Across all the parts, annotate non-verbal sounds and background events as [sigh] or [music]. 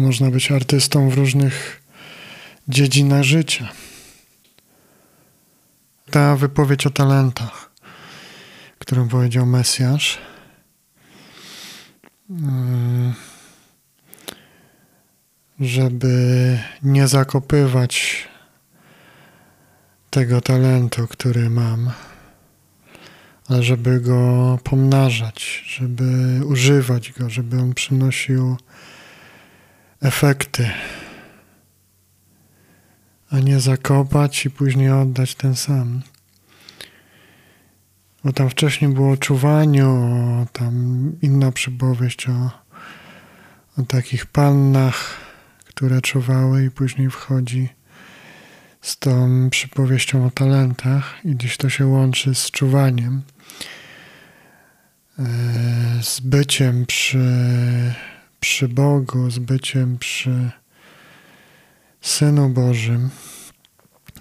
Można być artystą w różnych dziedzinach życia. Ta wypowiedź o talentach, którą powiedział Mesjasz, mm, żeby nie zakopywać tego talentu, który mam, ale żeby go pomnażać, żeby używać go, żeby on przynosił efekty, a nie zakopać i później oddać ten sam. Bo tam wcześniej było o czuwaniu, tam inna przypowieść o, o takich pannach, które czuwały i później wchodzi z tą przypowieścią o talentach i gdzieś to się łączy z czuwaniem, e, z byciem przy, przy Bogu, z byciem przy Synu Bożym,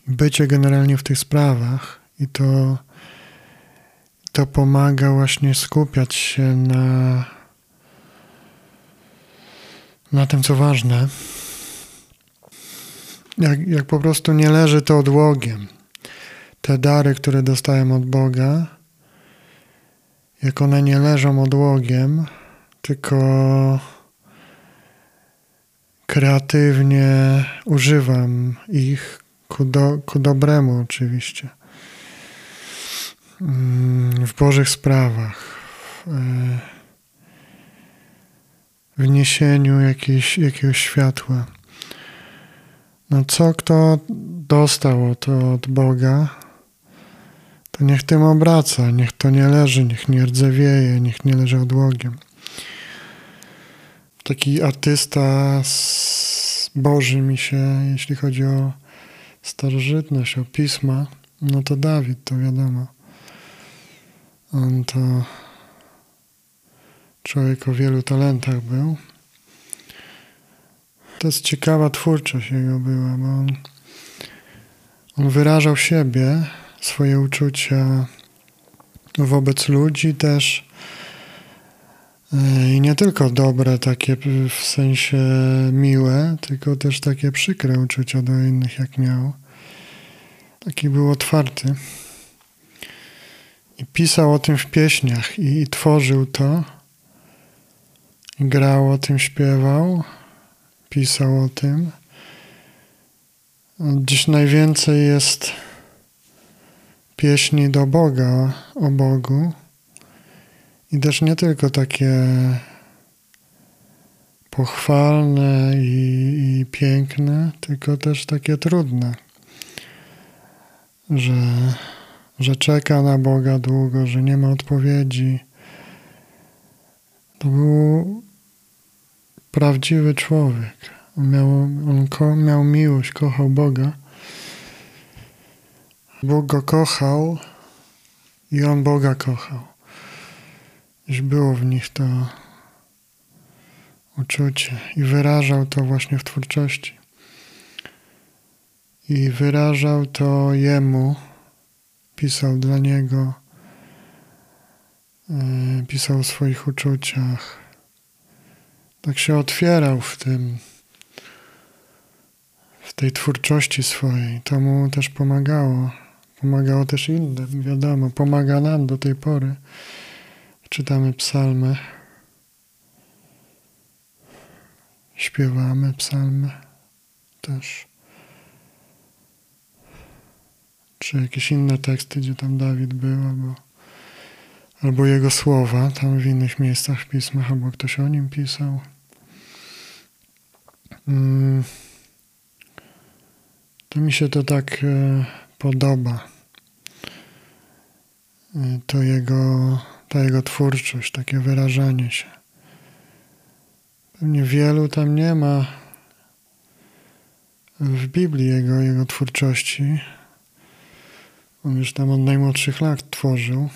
bycie generalnie w tych sprawach i to, to pomaga właśnie skupiać się na, na tym, co ważne jak, jak po prostu nie leży to odłogiem. Te dary, które dostałem od Boga, jak one nie leżą odłogiem, tylko kreatywnie używam ich ku, do, ku dobremu oczywiście. Mm, w Bożych sprawach, w niesieniu jakiejś, jakiegoś światła. No co kto dostał to od Boga, to niech tym obraca, niech to nie leży, niech nie rdzewieje, niech nie leży odłogiem. Taki artysta Boży mi się, jeśli chodzi o starożytność, o pisma, no to Dawid, to wiadomo. On to człowiek o wielu talentach był. To jest ciekawa twórczość jego była, bo on, on wyrażał siebie, swoje uczucia wobec ludzi też i nie tylko dobre, takie w sensie miłe, tylko też takie przykre uczucia do innych, jak miał. Taki był otwarty. I pisał o tym w pieśniach i, i tworzył to. I grał o tym, śpiewał pisał o tym. Dziś najwięcej jest pieśni do Boga, o Bogu. I też nie tylko takie pochwalne i, i piękne, tylko też takie trudne, że, że czeka na Boga długo, że nie ma odpowiedzi. To był prawdziwy człowiek. On miał, on ko, miał miłość, kochał Boga. Bóg go kochał i on Boga kochał. Już było w nich to uczucie i wyrażał to właśnie w twórczości. I wyrażał to jemu, pisał dla niego, e, pisał o swoich uczuciach tak się otwierał w tym, w tej twórczości swojej. To mu też pomagało. Pomagało też innym, wiadomo. Pomaga nam do tej pory. Czytamy psalmy. Śpiewamy psalmy też. Czy jakieś inne teksty, gdzie tam Dawid był, albo, albo jego słowa, tam w innych miejscach w pismach, albo ktoś o nim pisał. Mm. To mi się to tak e, podoba. E, to jego, ta jego twórczość, takie wyrażanie się. Pewnie wielu tam nie ma w Biblii jego, jego twórczości. On już tam od najmłodszych lat tworzył.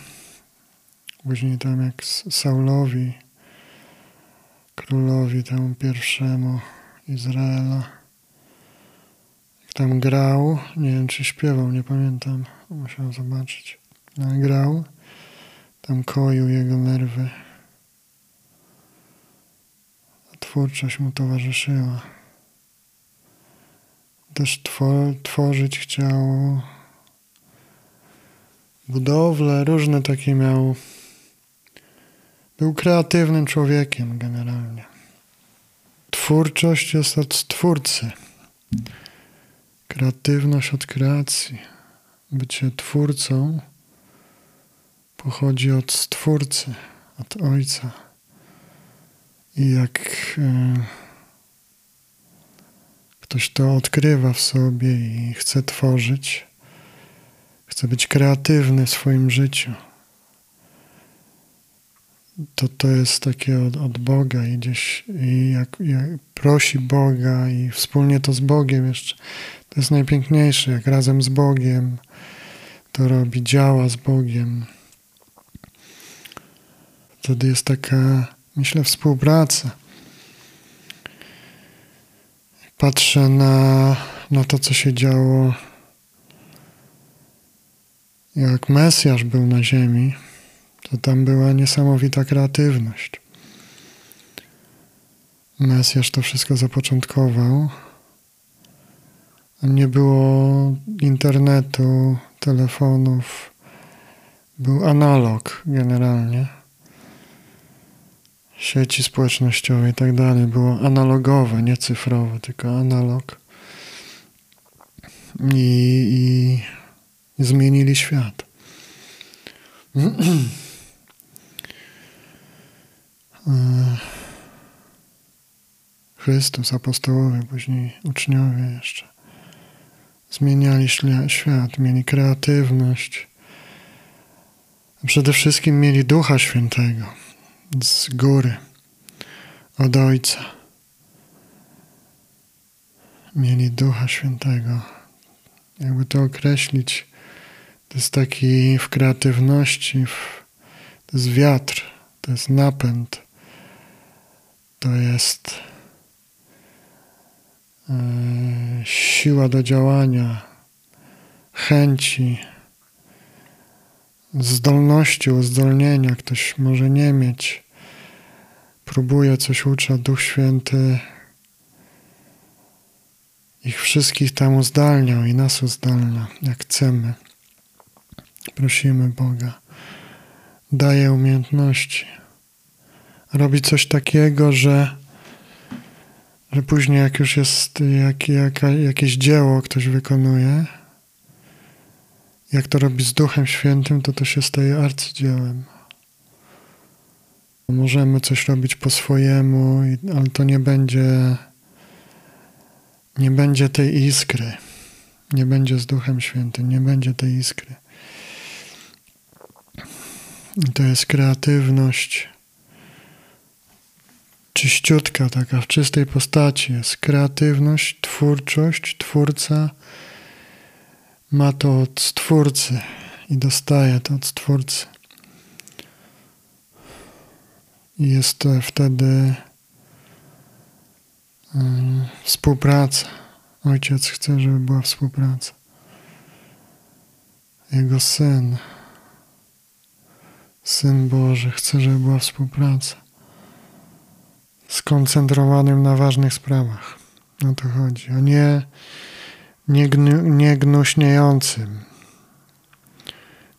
Później tam jak Saulowi, królowi temu pierwszemu Izraela. Jak tam grał, nie wiem czy śpiewał, nie pamiętam, musiałem zobaczyć. Ale grał, tam koił jego nerwy. twórczość mu towarzyszyła. Też tworzyć chciał budowle, różne takie miał. Był kreatywnym człowiekiem generalnie. Twórczość jest od stwórcy. Kreatywność od kreacji. Bycie twórcą pochodzi od stwórcy, od ojca. I jak e, ktoś to odkrywa w sobie i chce tworzyć, chce być kreatywny w swoim życiu, to to jest takie od, od Boga i gdzieś i jak, jak prosi Boga i wspólnie to z Bogiem jeszcze. To jest najpiękniejsze, jak razem z Bogiem to robi, działa z Bogiem. Wtedy jest taka, myślę, współpraca. Patrzę na, na to, co się działo, jak Mesjasz był na ziemi to tam była niesamowita kreatywność. Mesjasz to wszystko zapoczątkował. Nie było internetu, telefonów. Był analog generalnie. Sieci społecznościowe i tak dalej. Było analogowe, nie cyfrowe, tylko analog. I, i zmienili świat. [clears throat] E, Chrystus, apostołowie, później uczniowie jeszcze zmieniali świat, mieli kreatywność. Przede wszystkim mieli Ducha Świętego z góry, od Ojca. Mieli Ducha Świętego. Jakby to określić, to jest taki w kreatywności, w, to jest wiatr, to jest napęd to jest e, siła do działania, chęci, zdolności uzdolnienia. Ktoś może nie mieć, próbuje coś uczy, Duch Święty ich wszystkich tam uzdalniał i nas uzdalnia, jak chcemy. Prosimy Boga. Daje umiejętności robi coś takiego, że, że później jak już jest jak, jak, jakieś dzieło ktoś wykonuje, jak to robi z Duchem Świętym, to to się staje arcydziełem. Możemy coś robić po swojemu, ale to nie będzie nie będzie tej iskry. Nie będzie z Duchem Świętym, nie będzie tej iskry. I to jest kreatywność czyściutka, taka w czystej postaci jest kreatywność, twórczość, twórca ma to od stwórcy i dostaje to od stwórcy. Jest wtedy um, współpraca. Ojciec chce, żeby była współpraca. Jego syn, syn Boży, chce, żeby była współpraca skoncentrowanym na ważnych sprawach. O to chodzi, a nie, nie, gnu, nie gnuśniejącym,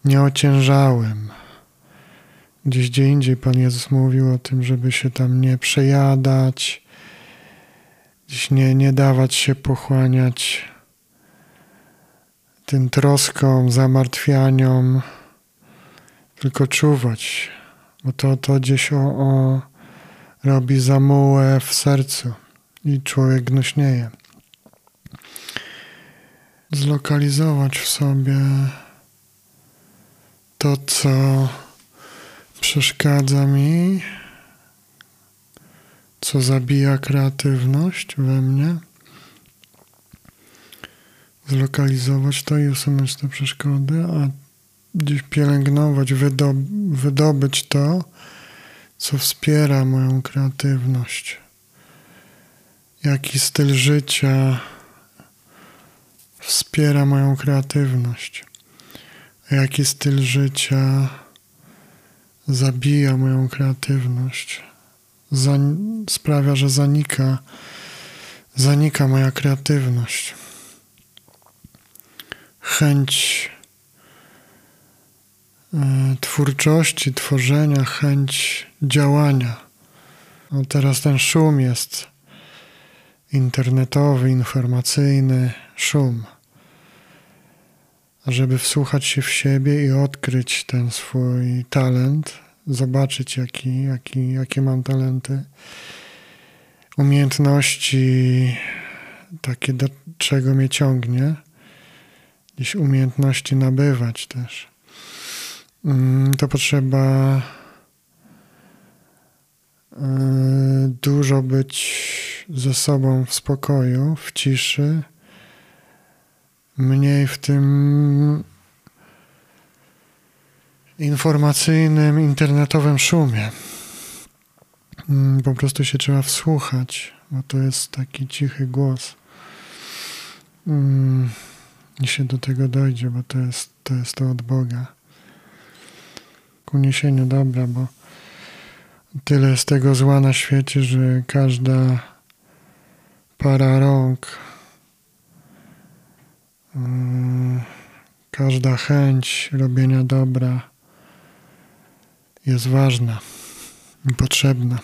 nieociężałym. Gdzieś gdzie indziej Pan Jezus mówił o tym, żeby się tam nie przejadać, gdzieś nie, nie dawać się pochłaniać tym troskom, zamartwianiom, tylko czuwać, bo to, to gdzieś o, o robi zamułę w sercu i człowiek gnuśnieje. Zlokalizować w sobie to, co przeszkadza mi, co zabija kreatywność we mnie. Zlokalizować to i usunąć te przeszkody, a gdzieś pielęgnować, wydobyć to, co wspiera moją kreatywność, jaki styl życia wspiera moją kreatywność, jaki styl życia zabija moją kreatywność, sprawia, że zanika, zanika moja kreatywność. Chęć e, twórczości, tworzenia, chęć działania. No teraz ten szum jest internetowy, informacyjny szum. Żeby wsłuchać się w siebie i odkryć ten swój talent, zobaczyć, jaki, jaki, jakie mam talenty, umiejętności, takie, do czego mnie ciągnie, gdzieś umiejętności nabywać też. Mm, to potrzeba y, dużo być ze sobą w spokoju, w ciszy, mniej w tym informacyjnym, internetowym szumie. Mm, po prostu się trzeba wsłuchać, bo to jest taki cichy głos. Mm, I się do tego dojdzie, bo to jest to, jest to od Boga. Ku niesieniu dobra, bo tyle jest tego zła na świecie, że każda para rąk, każda chęć robienia dobra jest ważna i potrzebna.